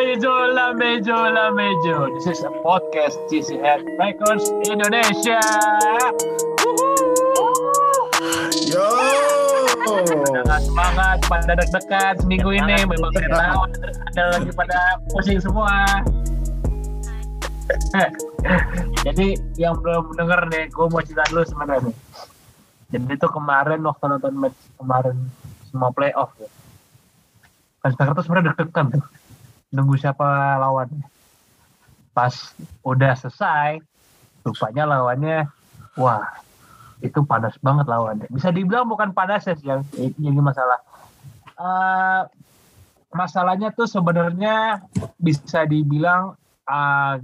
Lamejo, Lamejo, Lamejo. This is a podcast GC Head Records Indonesia. Yo. Sangat semangat pada deg-degan seminggu ini. Memang saya tahu ada lagi pada pusing semua. Jadi yang belum denger nih, gue mau cerita dulu sebenarnya. Jadi itu kemarin waktu nonton match kemarin semua playoff ya. Kan sekarang tuh sebenarnya deg-degan tuh. Nunggu siapa lawannya. Pas udah selesai, rupanya lawannya, wah itu panas banget lawannya. Bisa dibilang bukan panas ya yang yang masalah. Uh, masalahnya tuh sebenarnya bisa dibilang uh,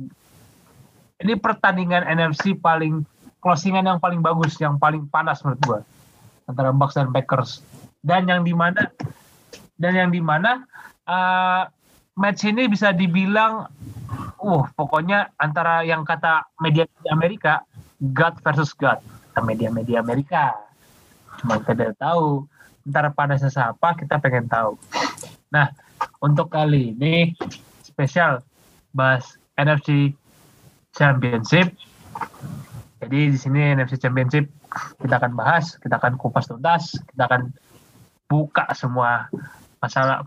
ini pertandingan NFC paling closingan yang paling bagus, yang paling panas menurut gua antara Bucks dan Packers. Dan yang di mana dan yang di mana uh, match ini bisa dibilang, uh pokoknya antara yang kata media di Amerika God versus God, media-media Amerika. Cuma kita tahu antara panasnya siapa kita pengen tahu. Nah untuk kali ini spesial bahas NFC Championship. Jadi di sini NFC Championship kita akan bahas, kita akan kupas tuntas, kita akan buka semua masalah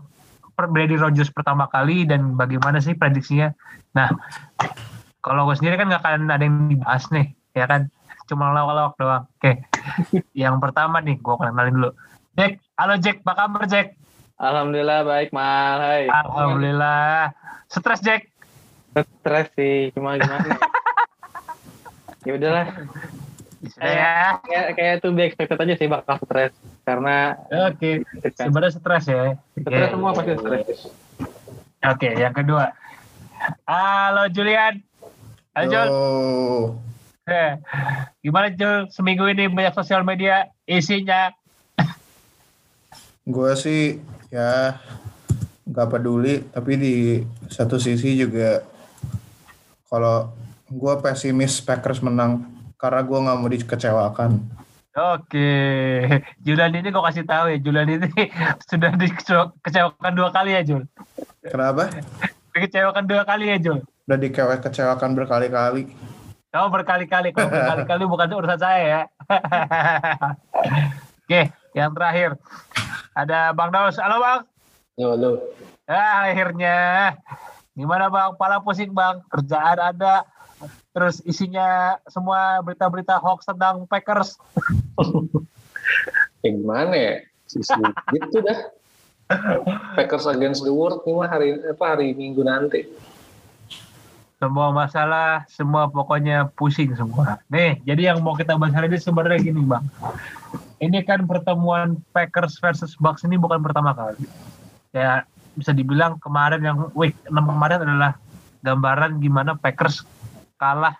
Brady Rogers pertama kali dan bagaimana sih prediksinya. Nah, kalau gue sendiri kan nggak akan ada yang dibahas nih, ya kan? Cuma lawak-lawak doang. Oke, yang pertama nih, gue kenalin dulu. Jack, halo Jack, apa kabar Jack? Alhamdulillah baik Mal, hai. Alhamdulillah. Stres Jack? Stres sih, cuma gimana? ya udahlah. Ya. Kayak kayak tuh be expected aja sih bakal stres karena Oke, sebenarnya stres ya. stres Oke. semua pasti stres. Oke, yang kedua. Halo Julian. Halo Jul. Eh, Gimana Jul? Seminggu ini banyak sosial media isinya. Gue sih ya nggak peduli, tapi di satu sisi juga kalau gue pesimis Packers menang karena gue nggak mau dikecewakan. Oke, Julian ini gue kasih tahu ya, Julian ini sudah dikecewakan dua kali ya Jul. Kenapa? Dikecewakan dua kali ya Jul. Udah dikecewakan berkali-kali. Oh berkali-kali, kalau berkali-kali bukan urusan saya ya. Oke, yang terakhir ada Bang Daus. Halo Bang. Yo lo. Ah, akhirnya. Gimana Bang? Pala pusing Bang. Kerjaan ada. Terus isinya semua berita-berita hoax tentang Packers. ya gimana ya gitu dah Packers against the world ini mah hari apa hari Minggu nanti Semua masalah, semua pokoknya pusing semua. Nih, jadi yang mau kita bahas hari ini sebenarnya gini Bang. Ini kan pertemuan Packers versus Bucks ini bukan pertama kali. Ya bisa dibilang kemarin yang week 6 kemarin adalah gambaran gimana Packers kalah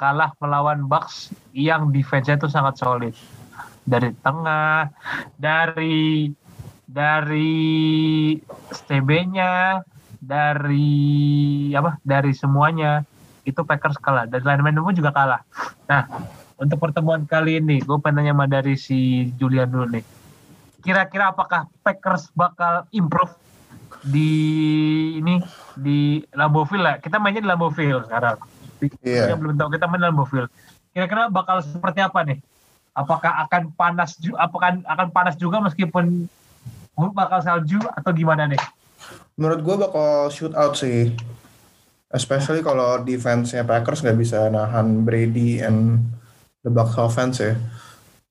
kalah melawan Bucks yang defense-nya itu sangat solid. Dari tengah dari dari STB-nya dari apa? Dari semuanya itu Packers kalah. Dan lineman pun juga kalah. Nah untuk pertemuan kali ini gue pengen nanya dari si Julian dulu nih. Kira-kira apakah Packers bakal improve di ini di Lambeau Field kita mainnya di Lambeau Field sekarang Kita belum tahu kita main Lambeau Field kira-kira bakal seperti apa nih apakah akan panas juga apakah akan panas juga meskipun bakal salju atau gimana nih Menurut gue bakal shoot out sih. Especially kalau defense-nya Packers nggak bisa nahan Brady and the Bucks offense ya.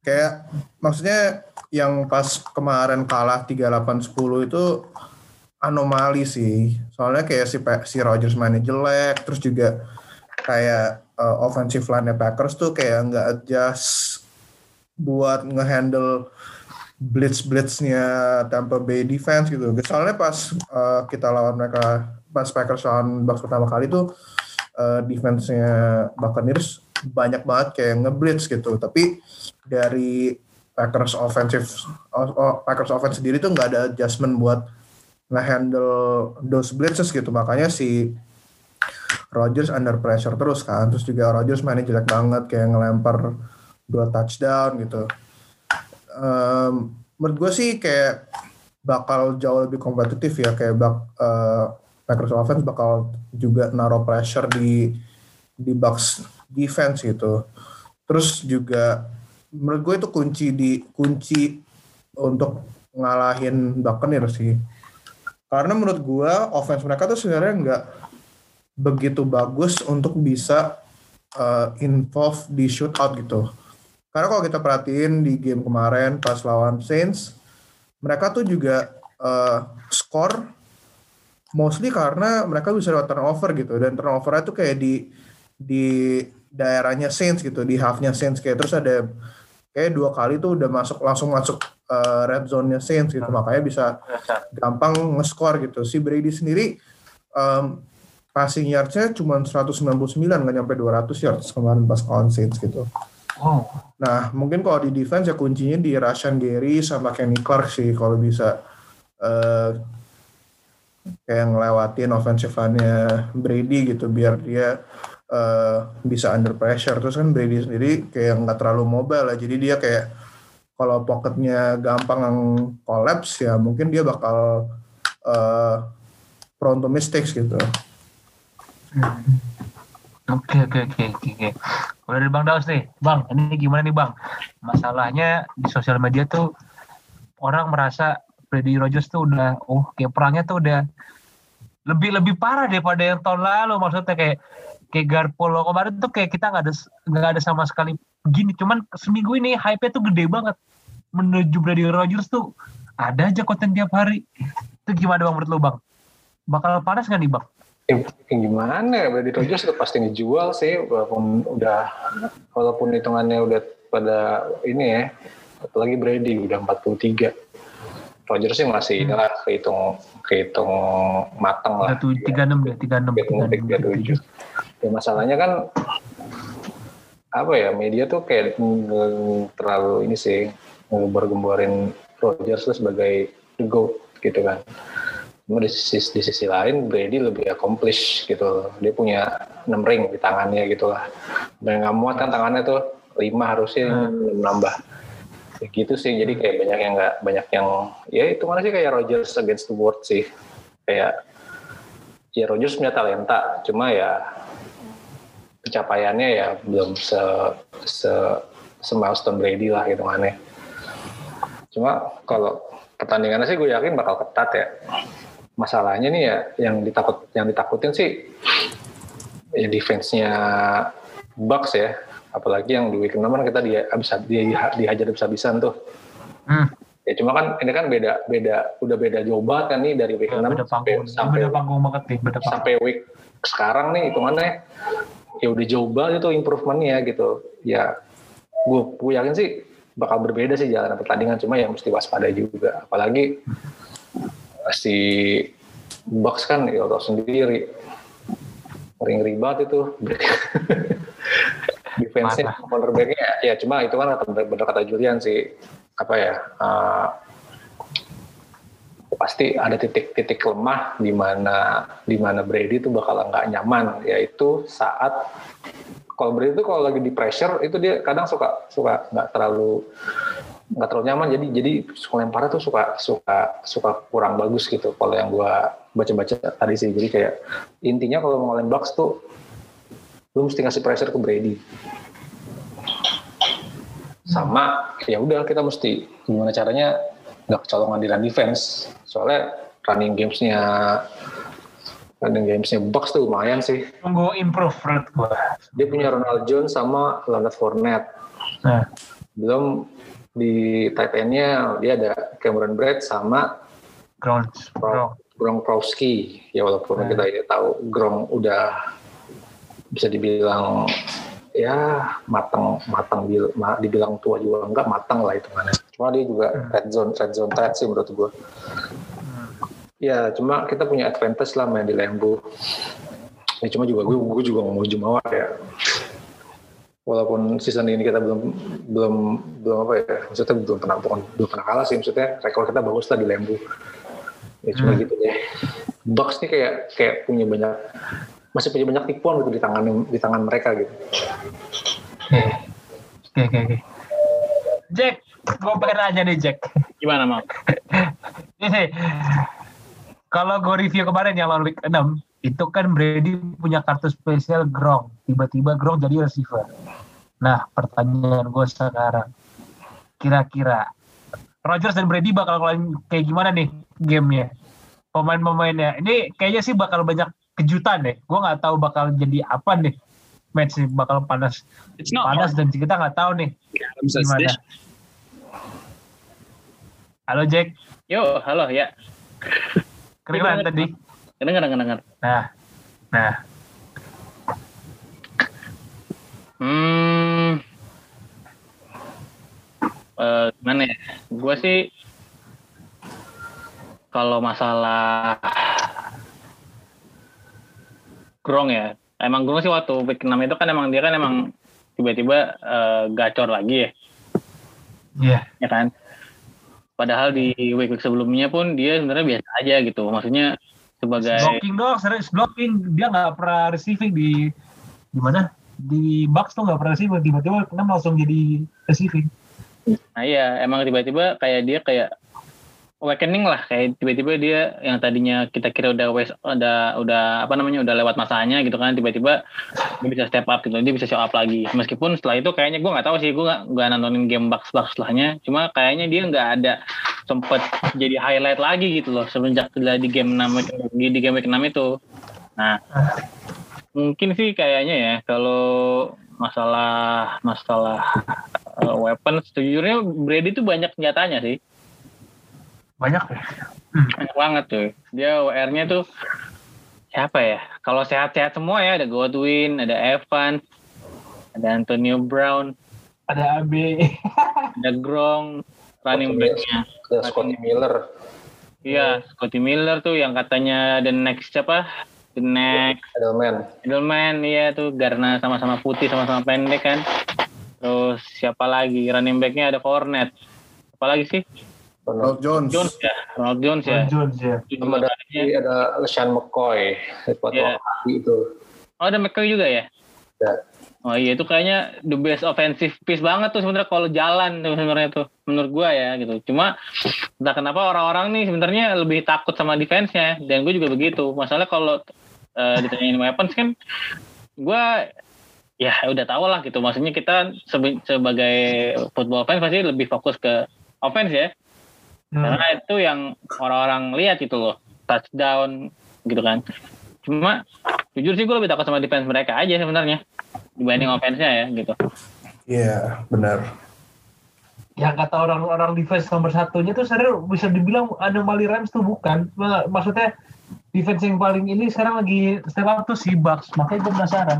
Kayak maksudnya yang pas kemarin kalah 38-10 itu anomali sih. Soalnya kayak si si Rodgers mainnya jelek, terus juga kayak uh, offensive line Packers tuh kayak nggak adjust buat ngehandle blitz blitznya Tampa Bay defense gitu. Soalnya pas uh, kita lawan mereka pas Packers lawan Bucks pertama kali tuh uh, defense-nya Buccaneers banyak banget kayak ngeblitz gitu. Tapi dari Packers offensive Packers offense sendiri tuh nggak ada adjustment buat ngehandle those blitzes gitu. Makanya si Rodgers under pressure terus kan. Terus juga Rodgers mainnya jelek banget kayak ngelempar dua touchdown gitu. Um, menurut gue sih kayak bakal jauh lebih kompetitif ya kayak bak, uh, Packers offense bakal juga naruh pressure di di Bucks defense gitu. Terus juga menurut gue itu kunci di kunci untuk ngalahin Buccaneers sih. Karena menurut gue offense mereka tuh sebenarnya nggak begitu bagus untuk bisa uh, involve di shootout gitu. Karena kalau kita perhatiin di game kemarin pas lawan Saints, mereka tuh juga uh, skor mostly karena mereka bisa lewat turnover gitu. Dan turnovernya tuh kayak di di daerahnya Saints gitu di halfnya Saints. Kayak terus ada kayak dua kali tuh udah masuk langsung masuk uh, red zone-nya Saints gitu. Makanya bisa gampang nge-score gitu. Si Brady sendiri um, passing yards-nya cuma 199 nggak nyampe 200 yards kemarin pas lawan Saints gitu Oh, Nah, mungkin kalau di defense ya kuncinya di Rashan Gary sama Kenny Clark sih kalau bisa eh kayak ngelewatin offensive line-nya Brady gitu biar dia eh bisa under pressure. Terus kan Brady sendiri kayak nggak terlalu mobile lah. Jadi dia kayak kalau pocketnya gampang yang collapse ya mungkin dia bakal eh prone to mistakes gitu. Oke oke oke oke. Kalau dari Bang Daus nih, Bang, ini gimana nih Bang? Masalahnya di sosial media tuh orang merasa Freddy Rogers tuh udah, oh kayak perangnya tuh udah lebih lebih parah daripada yang tahun lalu. Maksudnya kayak kayak Garpolo kemarin tuh kayak kita nggak ada nggak ada sama sekali gini. Cuman seminggu ini hype-nya tuh gede banget menuju Brady Rogers tuh ada aja konten tiap hari. Itu gimana bang menurut lo bang? Bakal panas nggak nih bang? Ya, gimana ya? Brady Rogers udah pasti ngejual sih walaupun udah walaupun hitungannya udah pada ini ya apalagi Brady udah 43 Rogers sih masih Hmm. inilah kehitung kehitung matang lah. Tiga tuh tiga enam deh, tiga enam, Kehitung pick dia tujuh. ya masalahnya kan apa ya media tuh kayak terlalu ini sih Rogers tuh sebagai the GOAT gitu kan Cuma di sisi, di sisi lain Brady lebih accomplish gitu. Dia punya 6 ring di tangannya gitu lah. Dan nggak muat kan tangannya tuh 5 harusnya Hmm. nambah. Ya gitu sih. Jadi kayak banyak yang nggak banyak yang ya itu mana sih kayak Rogers against the world sih. Kayak ya Rogers punya talenta, cuma ya pencapaiannya ya belum se se se milestone Brady lah gitu aneh. Cuma kalau pertandingannya sih gue yakin bakal ketat ya masalahnya nih ya yang ditakut yang ditakutin sih ya defense-nya Bucks ya. Apalagi yang di week 6 kan kita dia habis dia dihajar habis-habisan tuh. Hmm, ya cuma kan ini kan beda beda udah beda jauh banget kan nih dari week 6 beda panggung, sampai beda panggung banget nih, beda panggung. sampai week sekarang nih hitungannya ya udah jauh banget itu improvementnya gitu. Ya gue gue yakin sih bakal berbeda sih jalan pertandingan cuma ya mesti waspada juga. Apalagi si Bucks kan ya tau sendiri. Ring ribat itu. Defense-nya cornerback-nya ya cuma itu kan bener kata Julian sih. Apa ya uh, pasti ada titik-titik lemah di mana di mana Brady itu bakal nggak nyaman. Yaitu saat kalau Brady itu kalau lagi di pressure itu dia kadang suka suka nggak terlalu nggak terlalu nyaman. Jadi jadi lemparnya tuh suka suka suka kurang bagus gitu kalau yang gua baca-baca tadi sih. Jadi kayak intinya kalau mau Bucks tuh lu mesti ngasih pressure ke Brady. Sama ya udah kita mesti gimana caranya nggak kecolongan di run defense. Soalnya running gamesnya running gamesnya Bucks tuh lumayan sih. Tunggu improve menurut gua. dia punya Ronald Jones sama Leonard Fournette. Nah, belum di tight end-nya dia ada Cameron Brett sama ground. Gronkowski. Ya walaupun Hmm. kita ya tahu Gronk udah bisa dibilang ya matang matang bil- ma- dibilang tua juga. Enggak matang lah itu mana cuma dia juga Hmm. red zone red zone threat sih menurut gua. Ya cuma kita punya advantage lah main di Lambeau. Ya cuma juga gue gue juga mau Jumawa ya walaupun season ini kita belum belum belum apa ya maksudnya belum pernah bukan belum pernah kalah sih maksudnya rekor kita bagus lah di Lambeau ya cuma Hmm. gitu deh Bucks nih kayak kayak punya banyak masih punya banyak tipuan gitu di tangan di tangan mereka gitu Oke, oke, oke. Jack, gue pengen nanya nih Jack. Gimana mau? Ini kalau gue review kemarin yang lawan week 6 itu kan Brady punya kartu spesial Gronk. Tiba-tiba Gronk jadi receiver. Nah pertanyaan gue sekarang kira-kira Rodgers dan Brady bakal kayak gimana nih gamenya? Pemain-pemainnya. Ini kayaknya sih bakal banyak kejutan deh. Gue nggak tahu bakal jadi apa nih. Match nih bakal panas. It's not panas hard. dan kita nggak tahu nih says gimana. halo Jack. Yo, halo ya. kedengeran tadi? Dengar, dengar. Nah nah Hmm. Eh, gimana ya? Gue sih kalau masalah Grong ya, emang Grong sih waktu week 6 itu kan emang dia kan emang tiba-tiba eh, gacor lagi ya, Iya ya kan? Padahal di week week sebelumnya pun dia sebenarnya biasa aja gitu. Maksudnya sebagai blocking doang serius blocking dia nggak pernah receiving di di mana? Di Bucks tuh nggak pernah receiving. Tiba-tiba enam langsung jadi receiving. Nah iya, emang tiba-tiba kayak dia kayak awakening lah, kayak tiba-tiba dia yang tadinya kita kira udah wes, udah udah apa namanya udah lewat masanya gitu kan, tiba-tiba dia bisa step up gitu, dia bisa show up lagi. Meskipun setelah itu kayaknya gue nggak tahu sih, gue nggak nontonin game box box setelahnya, cuma kayaknya dia nggak ada sempet jadi highlight lagi gitu loh semenjak di game 6 di, di game week 6 itu. Nah, mungkin sih kayaknya ya kalau masalah masalah uh, weapon sejujurnya Brady tuh banyak senjatanya sih banyak ya? Banyak banget tuh dia WR-nya tuh siapa ya? Kalau sehat-sehat semua ya ada Godwin ada Evans ada Antonio Brown ada AB ada Gronk running back-nya. Ada Scotty Miller. iya Scotty Miller tuh yang katanya the next siapa the next Edelman. Edelman iya tuh. Karena sama-sama putih sama-sama pendek kan. Terus siapa lagi? Running back-nya ada Fournette. Apa lagi sih Ronald Ronald Jones. Jones ya Ronald Jones ya Jones ya sama juga ada, ada LeSean McCoy. Iya. yeah. itu. oh ada McCoy juga ya Ya. oh iya itu kayaknya the best offensive piece banget tuh sebenarnya kalau jalan tuh sebenarnya tuh menurut gua ya gitu cuma entah kenapa orang-orang nih sebenarnya lebih takut sama defense-nya dan gue juga begitu masalah kalau eh, ditanyain weapons kan gua ya udah tau lah gitu maksudnya kita sebe- sebagai football fans pasti lebih fokus ke offense ya Hmm. karena itu yang orang-orang lihat gitu loh touchdown gitu kan. Cuma jujur sih gue lebih takut sama defense mereka aja sebenarnya dibanding offense-nya ya gitu. Iya, benar. yang kata orang-orang defense nomor satunya tuh sebenarnya bisa dibilang anomali Rams tuh bukan. Ma- maksudnya defense yang paling ini sekarang lagi step up tuh si Bucks makanya gue penasaran.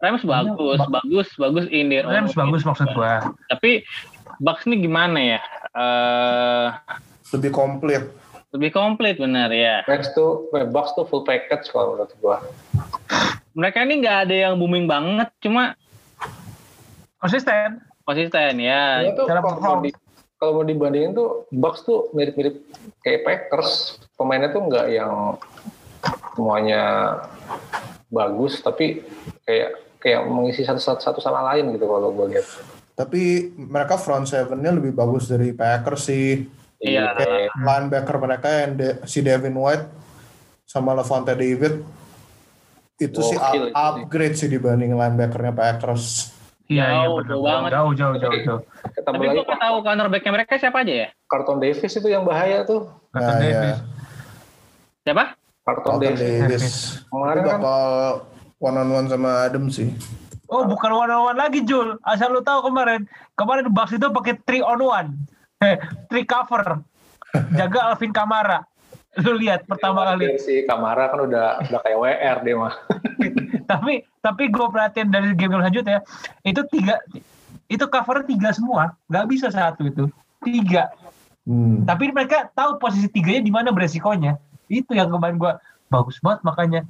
Rams bagus Bak- bagus bagus in their own Rams bagus maksud gua. Tapi Bucks nih gimana ya eh Lebih komplit. lebih komplit benar ya Max tuh, Bucks tuh full package kalau menurut gua. mereka ini nggak ada yang booming banget cuma konsisten konsisten ya tuh cara kalau di, kalau mau dibandingin tuh Bucks tuh mirip-mirip kayak Packers. Pemainnya tuh nggak yang semuanya bagus, tapi kayak kayak mengisi satu, satu, satu sama lain gitu kalau gue lihat. Tapi mereka front seven-nya lebih bagus dari Packers sih. Iya. Kayak linebacker mereka yang De- si Devin White sama Levante David itu sih Gokil up- itu sih. upgrade sih dibanding linebackernya Packers. iya iya Jauh, banget. jauh jauh jauh jauh tapi lagi gue nggak tahu cornerbacknya mereka siapa aja ya Carlton Davis itu yang bahaya tuh. kata Nah, Davis ya. siapa Carlton Carlton Davis. Davis. Kemarin kan bakal one on one sama Adam sih. Oh bukan one on one lagi Jul. Asal lu tahu kemarin kemarin Bucks itu pakai three on one, eh, three cover. Jaga Alvin Kamara. Lu lihat pertama kali. si Kamara kan udah udah kayak WR dia mah. tapi tapi gue perhatiin dari game selanjutnya itu tiga itu cover tiga semua, nggak bisa satu itu tiga. Hmm. Tapi mereka tahu posisi tiganya di mana beresikonya. Itu yang kemarin gue bagus banget makanya.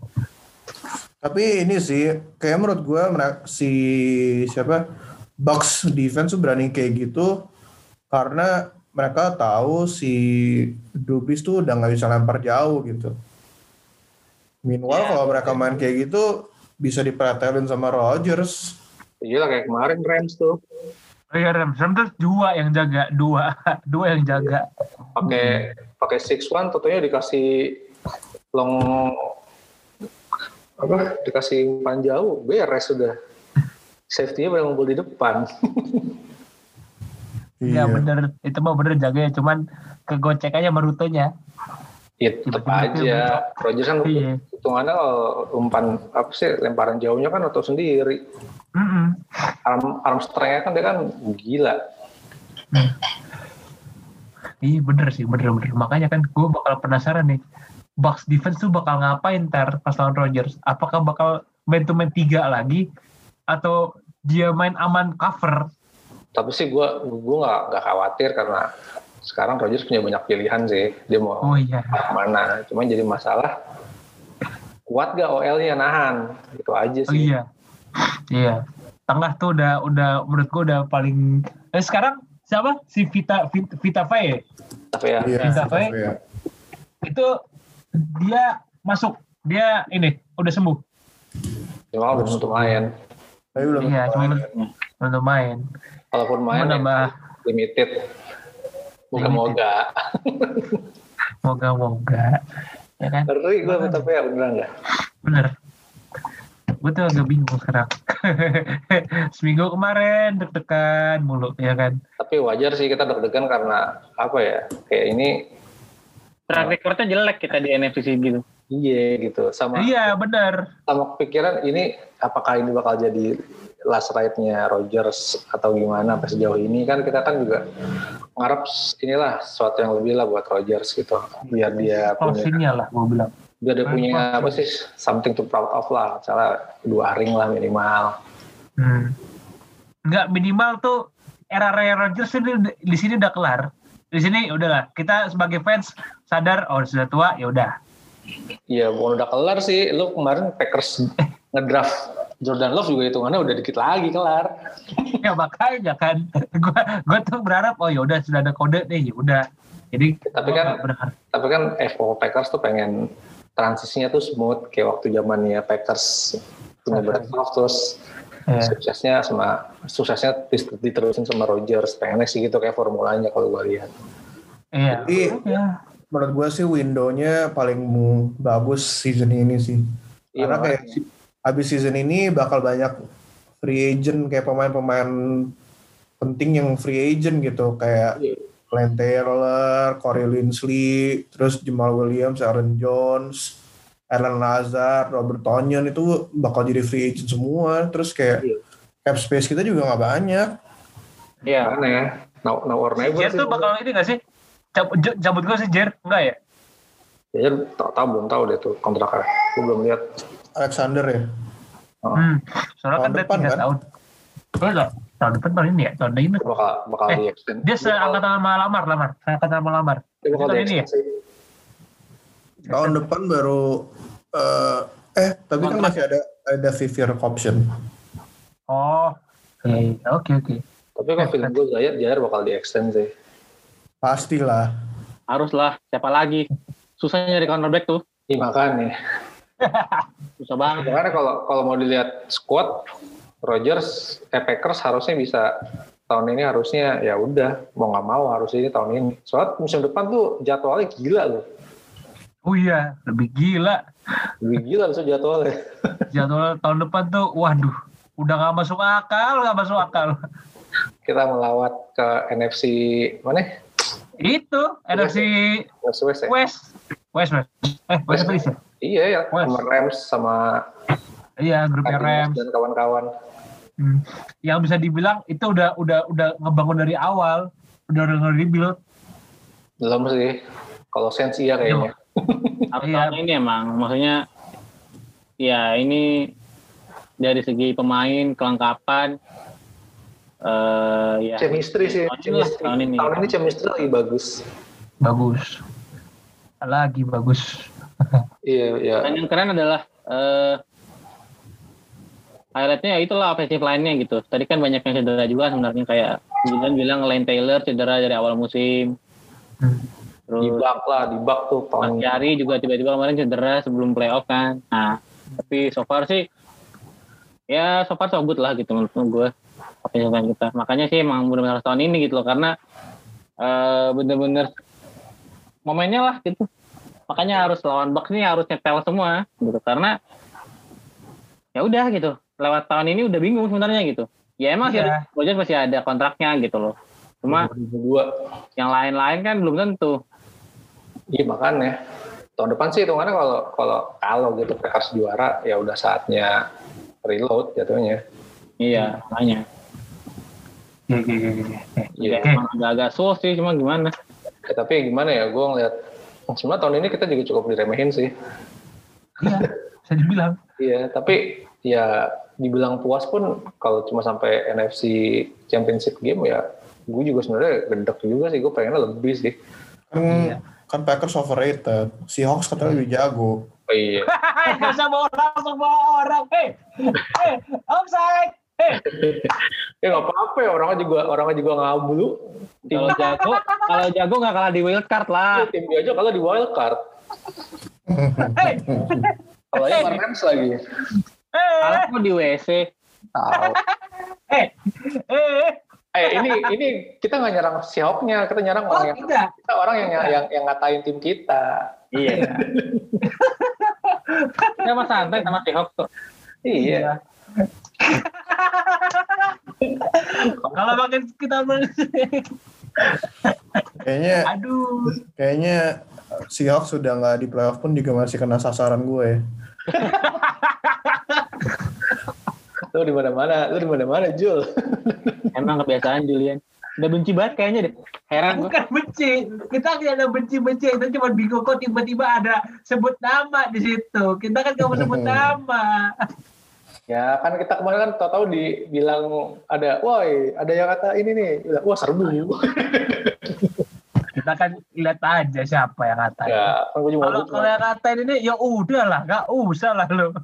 Tapi ini sih, kayak menurut gue si siapa Bucks defense tuh berani kayak gitu karena mereka tahu si Dubis tuh udah nggak bisa lempar jauh gitu. Meanwhile Ya, kalau mereka main kayak gitu bisa dipretelin sama Rodgers. Iya lah kayak kemarin Rams tuh Oh iya Rams, Rams tuh dua yang jaga, dua, dua yang jaga. pakai pakai six one tentunya dikasih long apa? Dikasih umpan jauh beres sudah. Safety-nya paling ngumpul di depan. Iya Iya. bener, itu mah bener jaga ya, cuman kegocek aja sama rutenya. ya tetap aja. Rodgers kan Iya. hitungannya kalau umpan apa sih lemparan jauhnya kan atau sendiri. Arm arm strength kan dia kan gila. Iya bener sih, bener-bener. Makanya kan gue bakal penasaran nih, Bucks defense tuh bakal ngapain ntar pas lawan Rodgers? Apakah bakal main to main tiga lagi? Atau dia main aman cover? tapi sih gue gue nggak nggak khawatir karena sekarang Rodgers punya banyak pilihan sih dia mau Oh iya. mana cuma jadi masalah kuat gak OL-nya nahan itu aja Oh sih iya. Iya. Tengah tuh udah udah menurut gue udah paling eh, sekarang siapa? Si Vita Vita, Vita tapi ya Iya. Bisa, Pak. iya. Itu dia masuk. Dia ini udah sembuh. cuma belum tentu main Tapi belum Iya, main. cuma untuk main. kalaupun main ya nambah limited moga-moga moga-moga. Ya kan? ngeri gue tapi ya beneran nggak Bener. Gue tuh agak bingung sekarang. Seminggu kemarin deg-degan mulu, ya kan? tapi wajar sih kita deg-degan karena apa ya kayak ini Track recordnya jelek kita di NFC gitu. iya gitu sama Iya, bener. sama kepikiran ini apakah ini bakal jadi last ride-nya Rogers atau gimana sampai sejauh ini kan kita kan juga ngarep inilah sesuatu yang lebih lah buat Rogers gitu biar dia punya Closingnya lah, gue bilang. biar dia punya apa sih something to proud of lah misalnya dua ring lah minimal Hmm. Nggak minimal tuh era Ray Rodgers ini di sini udah kelar. Di sini udahlah. Kita sebagai fans sadar, oh sudah tua, ya udah. Iya, bukan udah kelar sih. Lu kemarin Packers ngedraft Jordan Love juga hitungannya udah dikit lagi kelar. ya makanya kan. Gue gue tuh berharap, oh ya udah sudah ada kode deh, ya udah. Jadi Tapi gua kan-. Tapi kan FO Packers tuh pengen transisinya tuh smooth kayak waktu zamannya Packers punya Favre terus Ya. suksesnya sama suksesnya diterusin sama Rodgers pengennya sih gitu kayak formulanya kalau gue lihat Iya. Jadi Ya. menurut gue sih window-nya paling bagus season ini sih. Iya, Karena kayak habis season ini bakal banyak free agent kayak pemain-pemain penting yang free agent gitu kayak Iya. Glenn Taylor, Corey Linsley, terus Jamal Williams, Aaron Jones, Alan Lazard, Robert Tonyan itu bakal jadi free agent semua. Terus kayak Iya. cap space kita juga nggak banyak. Iya. Mana ya now, now or never Jer tuh bakal ini gak sih? Cabut, cabut gue sih Jer, enggak ya? ya tau, tau belum tahu deh tuh kontraknya gue belum lihat Alexander ya. Oh. Hmm. Soalnya Tahun kan depan, tiga kan? tahun. Oh, enggak. tahun depan tahun ini ya? Tahun ini. bakal bakal Eh, di extend Dia seangkatan sama Lamar, Lamar. Seangkatan sama Lamar. dia bakal tahun ini ya? sih. Tahun depan baru eh eh tapi kan masih ada ada fifth year option. Oh, oke, oke, oke. tapi kalau film gue Zaire Zaire bakal di extend sih Pastilah. Haruslah. Siapa lagi? Susah nyari cornerback tuh. Iya makanya Susah banget. Karena kalau kalau mau dilihat squad Rogers, eh, Packers harusnya bisa tahun ini harusnya ya udah mau nggak mau harus ini tahun ini. Soalnya musim depan tuh jadwalnya gila loh. Oh iya, lebih gila. Lebih gila tuh jadwalnya. Jadwal tahun depan tuh, waduh, udah gak masuk akal, gak masuk akal. Kita melawat ke NFC mana? Itu NFC West West ya? West, West, West. Eh, West ya? Iya ya, West. sama Rams sama Iya, grupnya Rams. dan kawan-kawan. Hmm. Yang bisa dibilang itu udah udah udah ngebangun dari awal, udah udah nge-rebuild. Belum sih. Kalau Saints iya kayaknya. Harus Iya. tahun ini emang. Maksudnya, ya ini dari segi pemain, kelengkapan, eh ya. Chemistry sih. Tahun ini Chemistry. tahun ini. Tahun ini chemistry lagi bagus. Bagus. Lagi bagus. Iya, iya. Dan yang keren adalah eh highlightnya ya itulah offensive line-nya gitu. Tadi kan banyak yang cedera juga sebenarnya kayak Jilan bilang Lane Taylor cedera dari awal musim. Hmm. Di Terus bak lah, di bak tuh Mas tahun Yari juga tiba-tiba kemarin cedera sebelum playoff kan. Nah, tapi so far sih ya so far so good lah gitu menurut gue line kita. Makanya sih emang benar-benar tahun ini gitu loh karena eh bener-bener momennya lah gitu. makanya harus lawan Bucks ini harus nyetel semua gitu karena ya udah gitu lewat tahun ini udah bingung sebenarnya gitu ya emang sih Iya. Rodgers masih ada kontraknya gitu loh cuma 2002. yang lain-lain kan belum tentu Iya makanya tahun depan sih hitungannya kalau kalau kalau gitu Packers juara ya udah saatnya reload jatuhnya. iya makanya Iya, iya, iya, iya. Iya. Oke. emang agak-agak sih cuma gimana Ya, tapi gimana ya gue ngeliat sebenarnya tahun ini kita juga cukup diremehin sih. Iya, bisa dibilang. Iya tapi ya dibilang puas pun kalau cuma sampai NFC Championship game ya gue juga sebenarnya gedek juga sih gue pengennya lebih sih. Kan, Iya. Kan Packers overrated. Seahawks katanya lebih jago. Oh, iya. Usah bawa orang, langsung bawa orang. Hei, hei, offside. Hei, ya nggak apa-apa ya orangnya juga orangnya juga ngablu. Tim, kalau jago kalau jago nggak kalah di wild card lah tim dia aja kalau di wild card. hei, Kalau yang Rams lagi. hei, kalah kok di WC Tahu. hei, hei. Eh ini ini kita nggak nyerang Seahawksnya, kita nyerang Oh, orang yang tidak. kita orang yang yang yang ngatain tim kita. iya ya mas santai sama si Hawks kok Iya. Kalau makin kita Kayaknya aduh. kayaknya Seahawks sudah nggak di playoff pun juga masih kena sasaran gue. Lu di mana-mana, lu di mana-mana, Jul. emang kebiasaan Julian udah benci banget kayaknya deh heran gue Bukan benci, kita tidak ada benci-benci, kita cuma bingung kok tiba-tiba ada sebut nama di situ. Kita kan mau sebut nama. Ya kan kita kemarin kan tahu-tahu dibilang ada, woi ada yang kata ini nih, wah serbu. Kita kan lihat aja siapa yang ngatain. ya, kan Kalau kalau yang ngatain ini ya udah lah, nggak usah lah lo.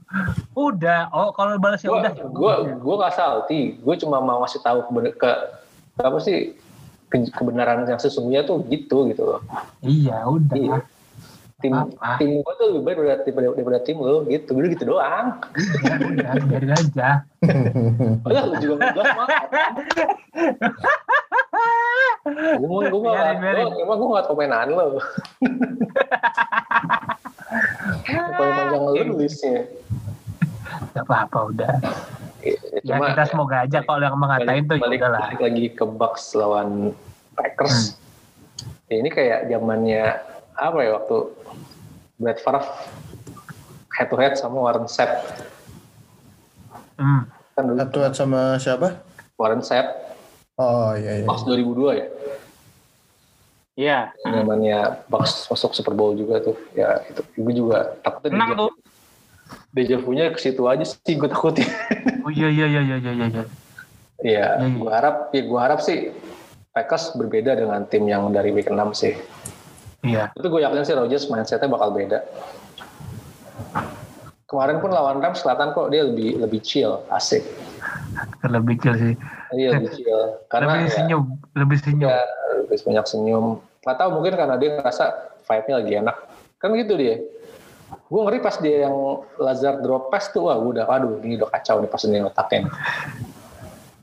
Udah, oh kalau balas ya gue udah. gue gue nggak salty, gue cuma mau ngasih tahu ke, ke apa sih ke- kebenaran yang sesungguhnya tuh gitu gitu loh. Iya udah. Iya. Tim Apa? tim gue tuh lebih baik daripada, daripada, daripada tim lo gitu, udah gitu doang. Ya udah, biarin aja. Ya, lu juga ngegas mah. Gue mau gue nggak, gue- emang gue nggak komenan lo. Paling panjang lu listnya. Gak apa-apa udah. Ya Cuma kita semoga aja kalau yang mengatain tuh ya balik, lah. balik lagi ke Bucks lawan Packers. Ya, ini kayak zamannya apa ya waktu Brett Favre head to head sama Warren Sapp. Hmm. Kan dulu Satu sama siapa? Warren Sapp Oh iya iya. Bucks 2002 ya. iya Namanya Bucks masuk Super Bowl juga tuh. Ya itu gue juga takutnya menang tuh deja vu-nya ke situ aja sih gue takutnya. Oh iya iya iya iya iya iya. iya. Iya, Hmm. gue harap ya gue harap sih Packers berbeda dengan tim yang dari week 6 sih. Iya. Itu gue yakin sih Rodgers mindsetnya bakal beda. Kemarin pun lawan Rams kelihatan kok dia lebih lebih chill, asik. Lebih chill sih. Dia lebih chill karena lebih ya, senyum, lebih senyum. ya, lebih banyak senyum. Gak tahu mungkin karena dia ngerasa vibe-nya lagi enak. Kan gitu dia. Gue ngeri pas dia yang Lazard drop pass tuh, wah gue udah, aduh ini udah kacau nih pas ini otaknya.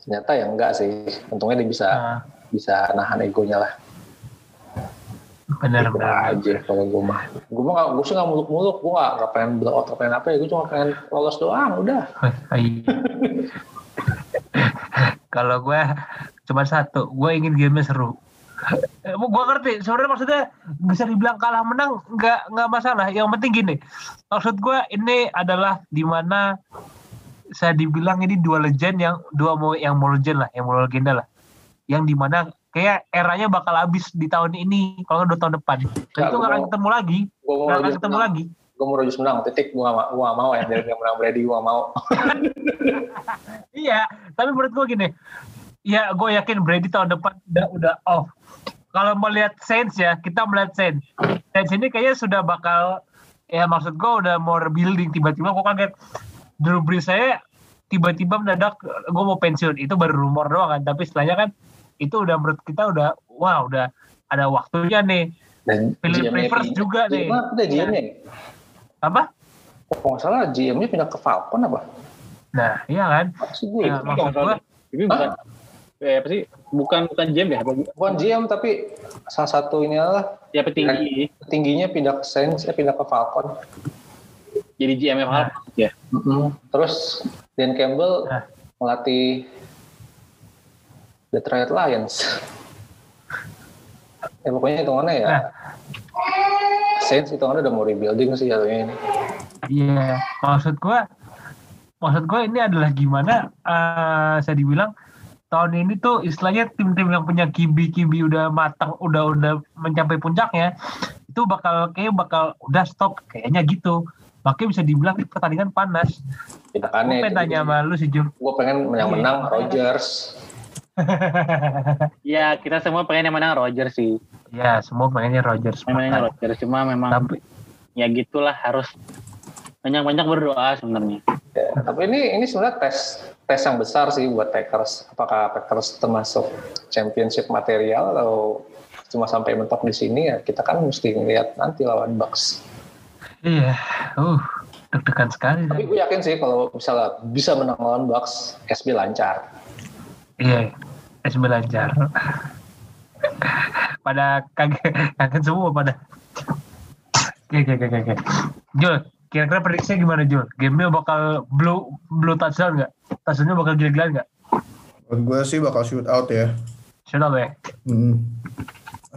Ternyata ya enggak sih. Untungnya dia bisa Nah, bisa nahan egonya lah. Benar Itu benar. aja kalau gue mah. Gue mah nggak- gue sih nggak muluk-muluk. Gue nggak nggak pengen blowout, nggak pengen apa ya. Gue cuma pengen lolos doang. Udah. Iya. Kalau gue cuma satu, gue ingin game seru. Eh, gue ngerti, sebenarnya maksudnya bisa dibilang kalah menang nggak nggak masalah. Yang penting gini, maksud gue ini adalah di mana saya dibilang ini dua legend yang dua mau yang mau legend lah, yang mau legenda lah, yang di mana kayak eranya bakal habis di tahun ini kalau dua tahun depan. Dan Ya, itu nggak gua akan mau- ketemu lagi, mau nggak akan ketemu menang. lagi. Gue mau Rodgers menang. Titik. Gue mau. Gue nggak mau yang dari yang menang Brady. Gue mau. Iya, tapi menurut gue gini, ya gue yakin Brady tahun depan udah udah off. Kalau melihat Saints ya, kita melihat Saints. Saints ini kayaknya sudah bakal, ya maksud gue udah mau rebuilding. Tiba-tiba gue kaget, Drew Brees saya tiba-tiba mendadak gue mau pensiun. Itu baru rumor doang kan, tapi setelahnya kan itu udah menurut kita udah, wah udah ada waktunya nih. Dan Philip GM-nya Rivers pindah. juga nih. GM Udah GM-nya. ya? Apa? Kalau nggak salah GM-nya pindah ke Falcon apa? Nah, iya kan? Gue? Ya, maksud gue, Ini bukan eh, apa sih? Bukan bukan GM ya? Bukan GM tapi salah satu ini adalah Ya petinggi. tingginya pindah ke Saints, eh, pindah ke Falcon. Jadi GM Falcons ya. Terus Dan Campbell Nah. melatih Detroit Lions. ya pokoknya hitungannya ya. Nah. Saints hitungannya udah mau rebuilding sih jatuhnya ini. Iya, maksud gua maksud gua ini adalah gimana eh saya dibilang tahun ini tuh istilahnya tim-tim yang punya kibi-kibi udah matang, udah udah mencapai puncaknya, itu bakal kayak bakal udah stop kayaknya gitu. Makanya bisa dibilang ini pertandingan panas. Kita Gue kan pengen tanya sama lu sih Jul. gue pengen yang menang Iya. Ya kita semua pengen yang menang Roger sih. ya semua pengennya Rodgers. Pengennya Roger cuma memang Tapi ya gitulah harus banyak-banyak berdoa sebenarnya. Ya, tapi ini ini sebenarnya tes tes yang besar sih buat Packers. Apakah Packers termasuk championship material atau cuma sampai mentok di sini ya kita kan mesti ngeliat nanti lawan Bucks. iya, uh, deg-degan sekali. Tapi gue yakin sih kalau misalnya bisa menang lawan Bucks, SB lancar. Iya, SB lancar. pada kaget, kaget semua pada. Oke, oke, oke, oke. Jul, kira-kira prediksinya gimana Jul? Gamenya bakal blue blue touchdown nggak? Touchdownnya bakal gila-gilaan nggak? Menurut gue sih bakal shoot out ya. Sudah ya? Hmm.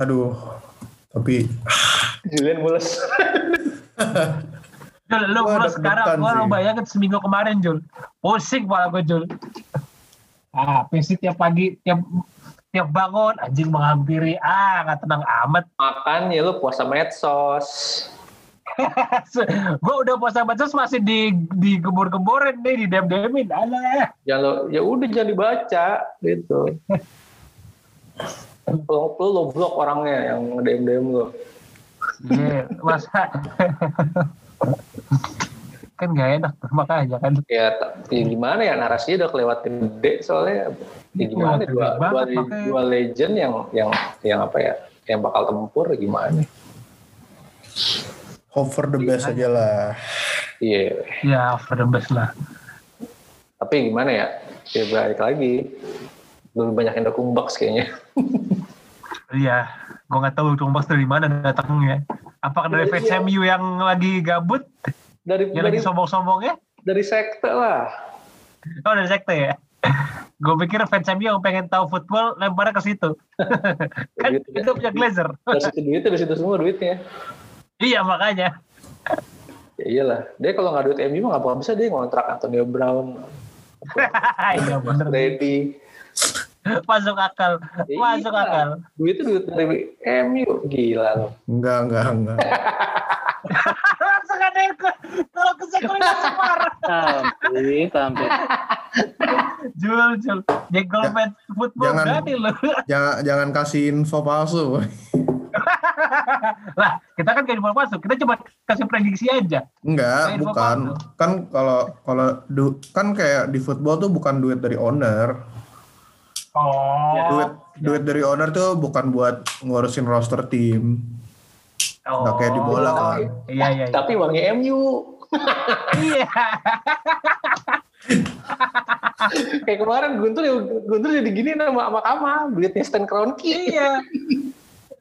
Aduh. Tapi Julian Mules. Jul, lu deg-degan sekarang, gua lu bayangin seminggu kemarin Jul. Pusing kepala gue Jul. Ah, PC tiap pagi, tiap tiap bangun, anjing menghampiri. Ah, nggak tenang amat. Makan ya lu puasa medsos. gue udah puasa medsos masih di di gembor-gemborin nih, di dem-demin. Alah. Jangan lo, ya udah jangan dibaca gitu. lo, lo, lo blok orangnya yang nge-DM DM lo. Iya, masa kan gak enak makanya kan Ya, ya gimana ya narasinya udah kelewatin gede soalnya. Ya gimana Iya, dua, gede dua, banget, makanya. dua legend yang yang yang apa ya yang bakal tempur gimana? hope for the best aja lah. Iya. ya for the best lah Tapi gimana ya? Ya balik lagi. Lebih banyak yang dukung Bucks kayaknya. iya gue nggak tahu Tumbas dari mana datangnya apakah dari Iya, fans iya. MU yang lagi gabut Dari yang dari sombong-sombongnya dari sekte lah. oh dari sekte ya gue pikir fans MU yang pengen tahu football lemparnya ke situ kan Duitnya. itu punya Glazer Dari situ duitnya, dari situ semua duitnya. iya makanya Ya iyalah. Dia kalau nggak duit MU mah nggak bakal bisa dia ngontrak Antonio Brown, iya bener Brady. masuk akal Ya masuk iya. akal Duitnya duit dari MU. Gila loh. Enggak, enggak, enggak. Langsung kalau ke marah Sampai, sampai. Jul, Jul. Football jangan. lu. jangan kasih info palsu. lah, kita kan kayak info masuk. Kita coba kasih prediksi aja. Enggak, bukan. palsu. Kan kalau kalau kan kayak di football tuh bukan duit dari owner. Oh. Duit duit dari owner tuh bukan buat ngurusin roster tim. Oh. Nggak kayak di bola kan. Iya, iya. iya. Tapi uangnya MU. Iya. Kayak kemarin Guntur ya Guntur jadi gini sama sama Kama. Duitnya Stan Kroenke. iya.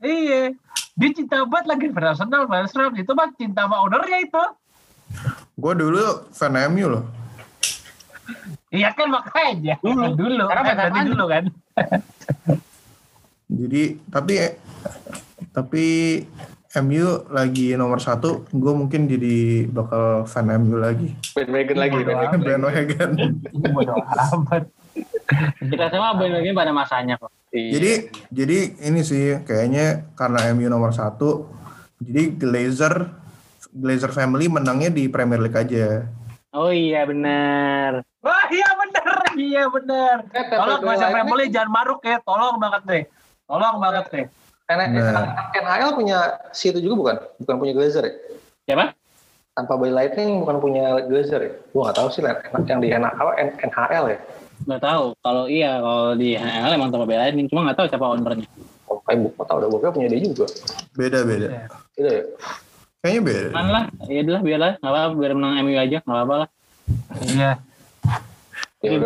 Iya. Dia cinta banget lagi Arsenal, Arsenal. Itu mah cinta sama ownernya itu. Gue dulu fan MU loh. Iya kan makanya. Dulu. Dulu. Sekarang Eh, berarti dulu kan. Jadi tapi tapi MU lagi nomor satu, gue mungkin jadi bakal fan MU lagi. Bandwagon lagi. Bodo bandwagon. Bandwagon. Bodoh amat. Kita semua bandwagon pada masanya kok. Iya. Jadi jadi ini sih kayaknya karena MU nomor satu, jadi Glazer Glazer family menangnya di Premier League aja. Oh iya benar. Wah iya bener, iya bener. Eh, Tolong Premier League jangan maruk ya, tolong banget deh. Tolong banget deh. Karena Nah. NHL punya situ juga bukan? Bukan punya Glazer ya? Siapa? Tanpa Bay Lightning bukan punya Glazer ya? Gue nggak tahu sih yang di NHL, NHL ya? Nggak tahu. Kalau iya, kalau di HL emang tanpa bela ini. Cuma nggak tahu siapa ownernya. Oh, kayak buku tahu udah gue punya dia juga. Beda beda. Gitu ya? Kayaknya beda. Kan lah, ya udah biarlah, nggak apa-apa, biar menang MU aja, nggak apa-apa lah. Iya. Ya.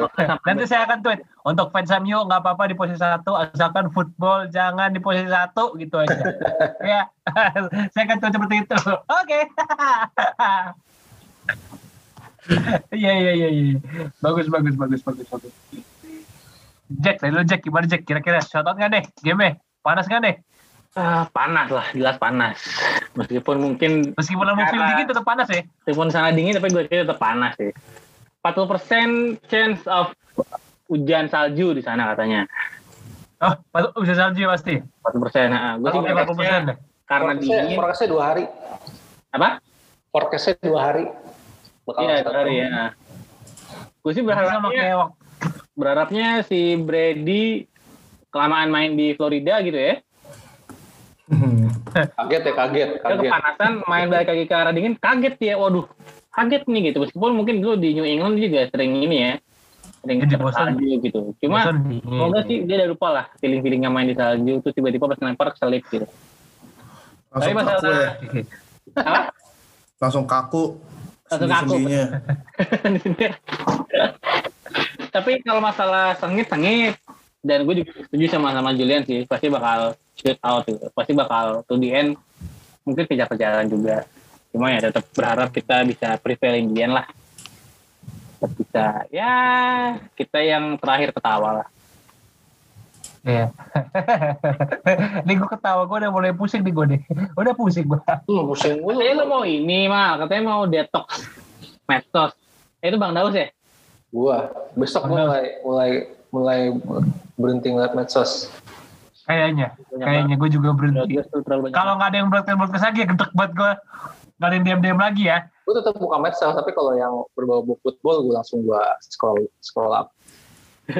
Nanti saya akan tweet. Untuk fans MU nggak apa-apa di posisi satu, asalkan football jangan di posisi satu gitu aja. ya, saya akan coba seperti itu. Oke. Iya iya iya iya. Bagus bagus bagus bagus bagus. Jack, lu Jack gimana Jack? Kira-kira shoutout nggak deh? Game panas nggak deh? Ah, panas lah, jelas panas. Meskipun mungkin Meskipun lama film Karena- dingin tetap panas ya. meskipun sangat dingin tapi gue kira tetap panas sih. 40% chance of hujan salju di sana katanya. Oh, pas- bisa salju ya pasti. 40%. Nah, gue sih Oke, 40 persen deh. karena dingin. Forecastnya dua hari. Apa? Forecastnya dua hari. Bakal Iya, satu. hari ya. Gue sih Sama berharapnya, berharapnya si Brady kelamaan main di Florida gitu ya. Kaget ya, kaget, Dia kaget. kepanasan main balik lagi ke arah dingin kaget dia. Waduh, kaget nih gitu. Meskipun mungkin dulu di New England juga sering ini ya. Sering Jadi bosan. salju gitu. Cuma semoga sih dia udah lupa lah feeling-feelingnya main di salju terus tiba-tiba pas lempar keselip gitu. Langsung Tapi masalah- kaku ya. Apa? Langsung kaku. Langsung kaku. Tapi kalau masalah sengit sengit dan gue juga setuju sama sama Julian sih pasti bakal shoot out gitu. Pasti bakal to the end mungkin kejar-kejaran juga. Cuma ya tetap berharap kita bisa prevailing di end lah. Bisa ya kita yang terakhir ketawa lah. Iya. nih gue ketawa, gue udah mulai pusing nih gue nih. Udah pusing gue. Hmm, pusing mulu. Katanya lu mau ini mal, katanya mau detox medsos. Eh, itu Bang Daus ya? Gua besok gua mulai mulai mulai berhenti ngeliat medsos. Kayaknya, kayaknya gue juga berhenti. Kalau nggak ada yang broadcast broadcast lagi, ya gedek banget gue. Nggak ada yang diam diam lagi ya. Gue tetap buka medsos, tapi kalau yang berbau-bau football, gue langsung gua scroll scroll up.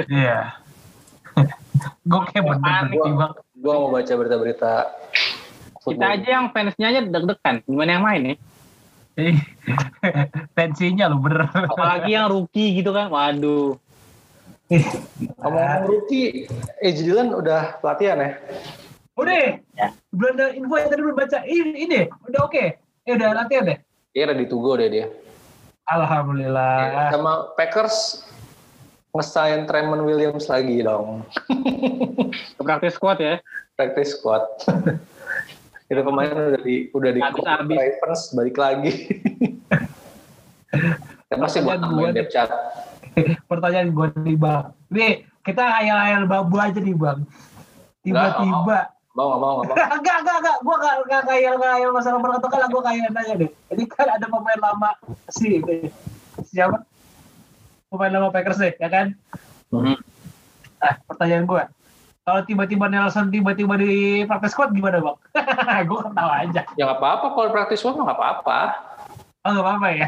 Iya. gue kayak Panik. Gue mau baca berita-berita kita aja yang fansnya aja deg-degan. Gimana yang main ya? Ih, Tensinya lu bener. Apalagi yang rookie gitu kan. Waduh. Ngomong-ngomong rookie, eh Dylan udah pelatihan ya? Udah, Ya. belum ada info yang tadi belum baca. Ini, ini udah oke. Eh udah latihan deh. Iya ready to go deh dia. Alhamdulillah. Sama Packers ngesign Tremon Williams lagi dong. Praktis squad ya. Practice squad. itu kemarin udah di udah di. Ravens balik lagi. Ya pasti buat tambahin depth chart. Pertanyaan gue nih bang. Nih kita hayal-hayal babu aja nih bang. Tiba-tiba. Mau nggak mau nggak mau. Enggak, enggak, enggak. Gue enggak, enggak khayal, enggak khayal masalah perketukan lah. Gue khayal nanya deh. Ini kan ada pemain lama si. Siapa? Pemain lama Packers deh, ya kan? Mhm. Nah, pertanyaan gue. Kalau tiba-tiba Nelson tiba-tiba di praktek squad gimana bang? gue ketawa aja. Ya nggak apa-apa kalau practice squad nggak apa-apa. Oh nggak apa-apa ya?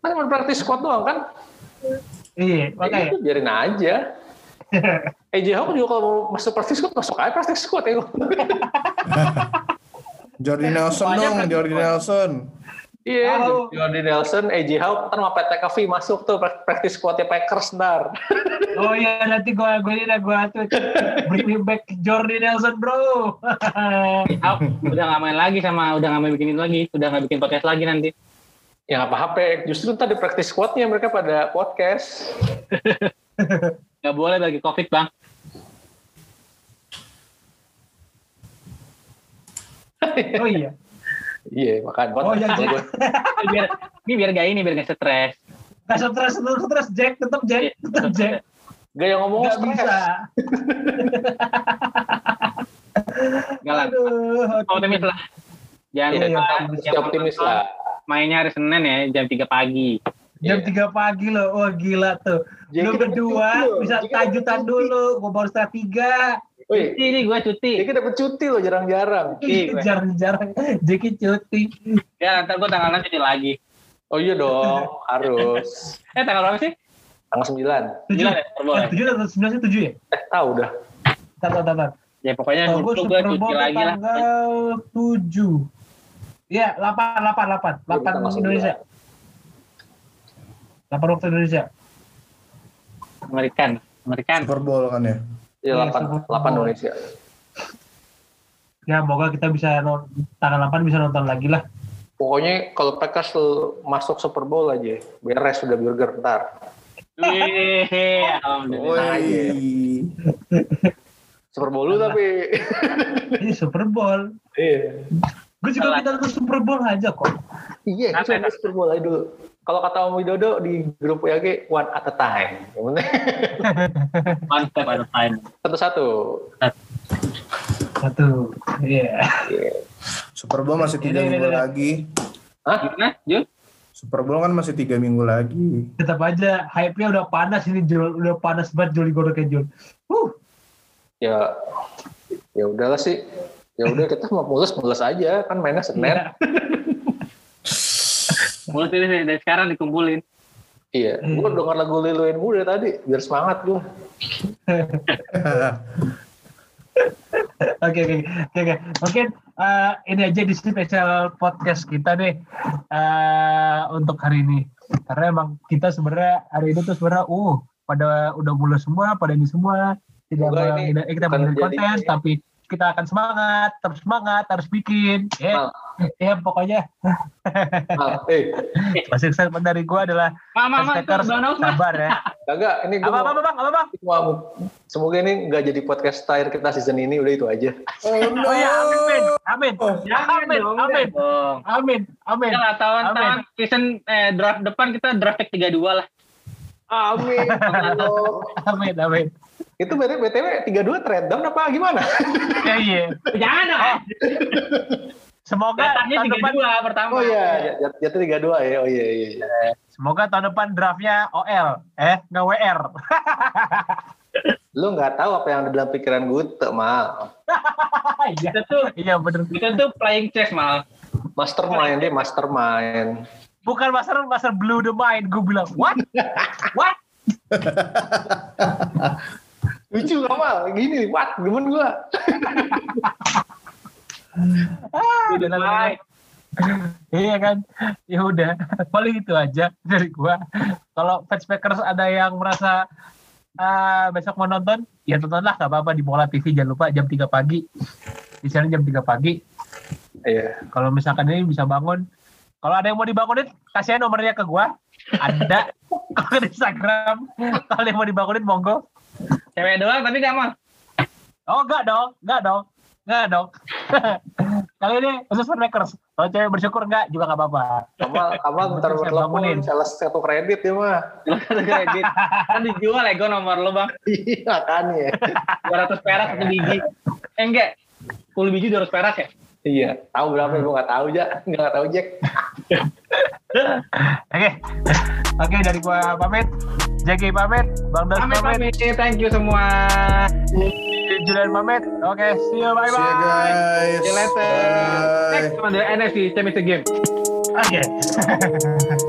Kan cuma practice squad doang kan. iya, Ya makanya. itu biarin aja. AJ Hawk juga kalau mau masuk practice squad masuk aja practice squad ya. Jordi Nelson Banyak dong, kan Jordi. Nelson. Iya, Tahu. Jordi Nelson, AJ Hawk, ntar sama Pat McAfee masuk tuh practice squadnya Packers ntar. Oh iya nanti gue gue ini gue tuh bring me back Jordi Nelson bro. Oh, udah nggak main lagi sama udah nggak main bikin itu lagi. Udah nggak bikin podcast lagi nanti. Ya nggak apa-apa, justru tadi practice squadnya mereka pada podcast. Nggak boleh bagi covid bang. oh iya. Iya, makan. Oh iya. Ini biar ini biar gak ini biar gak stres. Gak stres, tetap stres Jack, tetap Jack, tetap Jack. Gak yang ngomong Gak stres. bisa. Gak lah. Aduh. Optimis lah. Jangan Iya, lupa iya, optimis lah. Mainnya hari Senin ya jam 3 pagi. Jam Iya. 3 pagi loh, wah gila tuh. Jack Lu dapat berdua cuti bisa dapat tajutan cuti. dulu, gue baru setengah tiga. Wih, Cuti nih gue cuti. Jeki dapet cuti loh jarang-jarang. Gue. Jarang-jarang Jeki cuti. Ya ntar gue tanggal 6 cuti lagi. Oh iya dong, harus. Eh tanggal berapa sih? Tanggal 9. Tujuh, ya, ya? Eh, tujuh atau sembilan sih tujuh ya? Eh, tahu dah. Tar, tar, tar, tar. Ya pokoknya Kalau gue Super Bowl lagi lah. tanggal tujuh. Iya, delapan, delapan, delapan, delapan tanggal Indonesia. Delapan waktu Indonesia. Amerikan. Amerikan. Super Bowl kan ya. Iya, Iya, 8, Super 8 Bowl. Indonesia. Ya, moga kita bisa tanggal 8 bisa nonton lagi lah. Pokoknya kalau Packers masuk Super Bowl aja, beres sudah burger ntar. Wih, alhamdulillah. Woi. Super Bowl lu tapi. Ini Super Bowl. Iya. Gue juga minta nonton Super Bowl aja kok. Iya, Kenapa itu Super Bowl aja dulu. Kalau kata Om Widodo di grup WAG, one at a time. Yang penting One step at a time. Satu-satu. Satu. Iya. Iya. Super Bowl masih tiga Ini, ini, minggu ini. lagi. Hah? Gimana, Jul? Super Bowl kan masih tiga minggu lagi. Tetap aja hype-nya udah panas ini Jul. Udah panas banget Jul digoroknya Jul. Uh. Ya, ya udahlah sih. Ya udah kita mau mulus mulus aja kan mainnya Senin. Mulai dari, dari sekarang dikumpulin. Iya, gua denger lagu Lil Wayne muda tadi biar semangat gua. Oke oke oke oke. Mungkin eh, ini aja di sini spesial podcast kita deh eh, untuk hari ini. Karena emang kita sebenarnya hari ini tuh sebenarnya uh pada udah mulai semua, pada ini semua tidak mau- ini eh, kita konten tapi kita akan semangat, tetap semangat, harus bikin. Ya, ya pokoknya Ah, eh, masih statement dari gua adalah Mama, mama, itu sabar ya. kagak ini Apa gua apa mau, apa bang? Apa bang? mau semoga ini nggak jadi podcast terakhir kita season ini udah itu aja. Oh no. Oh ya, amin, amin, Oh. Jangan amin, dong, amin, dong. amin, amin. Ya tahun-tahun Amin. season eh, draft depan kita draft pick 32 lah. Amin. Amin, amin. Itu BTW, BTW 32 trade down apa gimana? Ya, iya. Jangan dong. Semoga Datangnya tahun depan 32 pertama. Oh iya, jat- jatuh 32 ya. Oh iya iya. iya. Semoga tahun depan draftnya OL, eh nggak WR. Lu nggak tahu apa yang ada dalam pikiran gue, tuh, mal. Iya, tuh iya bener. kita tuh playing chess mal. Mastermind deh, mastermind. Bukan master master blue the mind, gue bilang what? What? Lucu gak mal? Gini, what? Gemen gua. Ah, udah. Iya kan, ya udah, paling itu aja dari gua. Kalau fans Packers ada yang merasa ah, besok mau nonton, ya tontonlah nggak apa-apa di Mola TV jangan lupa jam 3 pagi. Di sana jam 3 pagi. Iya. Kalau misalkan ini bisa bangun, kalau ada yang mau dibangunin, kasih nomornya ke gua. Ada kalau di Instagram. Kalau yang mau dibangunin monggo. Cewek doang tapi gak mal. Oh enggak dong, enggak dong, enggak dong. Kali ini khusus for makers. Kalau cewek bersyukur enggak juga nggak apa-apa. Kamal, Kamal bertelepon, bangunin. sales satu kredit ya mah. Kredit. Kan dijual ya gue nomor lo bang. Iya kan ya. 200 perak satu biji. Eh enggak. 10 biji 200 perak ya? Iya, tahu berapa gue nggak tahu aja, nggak tahu Jack. Oke, oke dari gua pamit. Jagi pamit, Bang Das Amin, pamit, amin. Thank you semua. Julian pamit. Oke, see you, bye See you bye. guys. See you later. Bye. Next on the NFC Championship Game. Oke.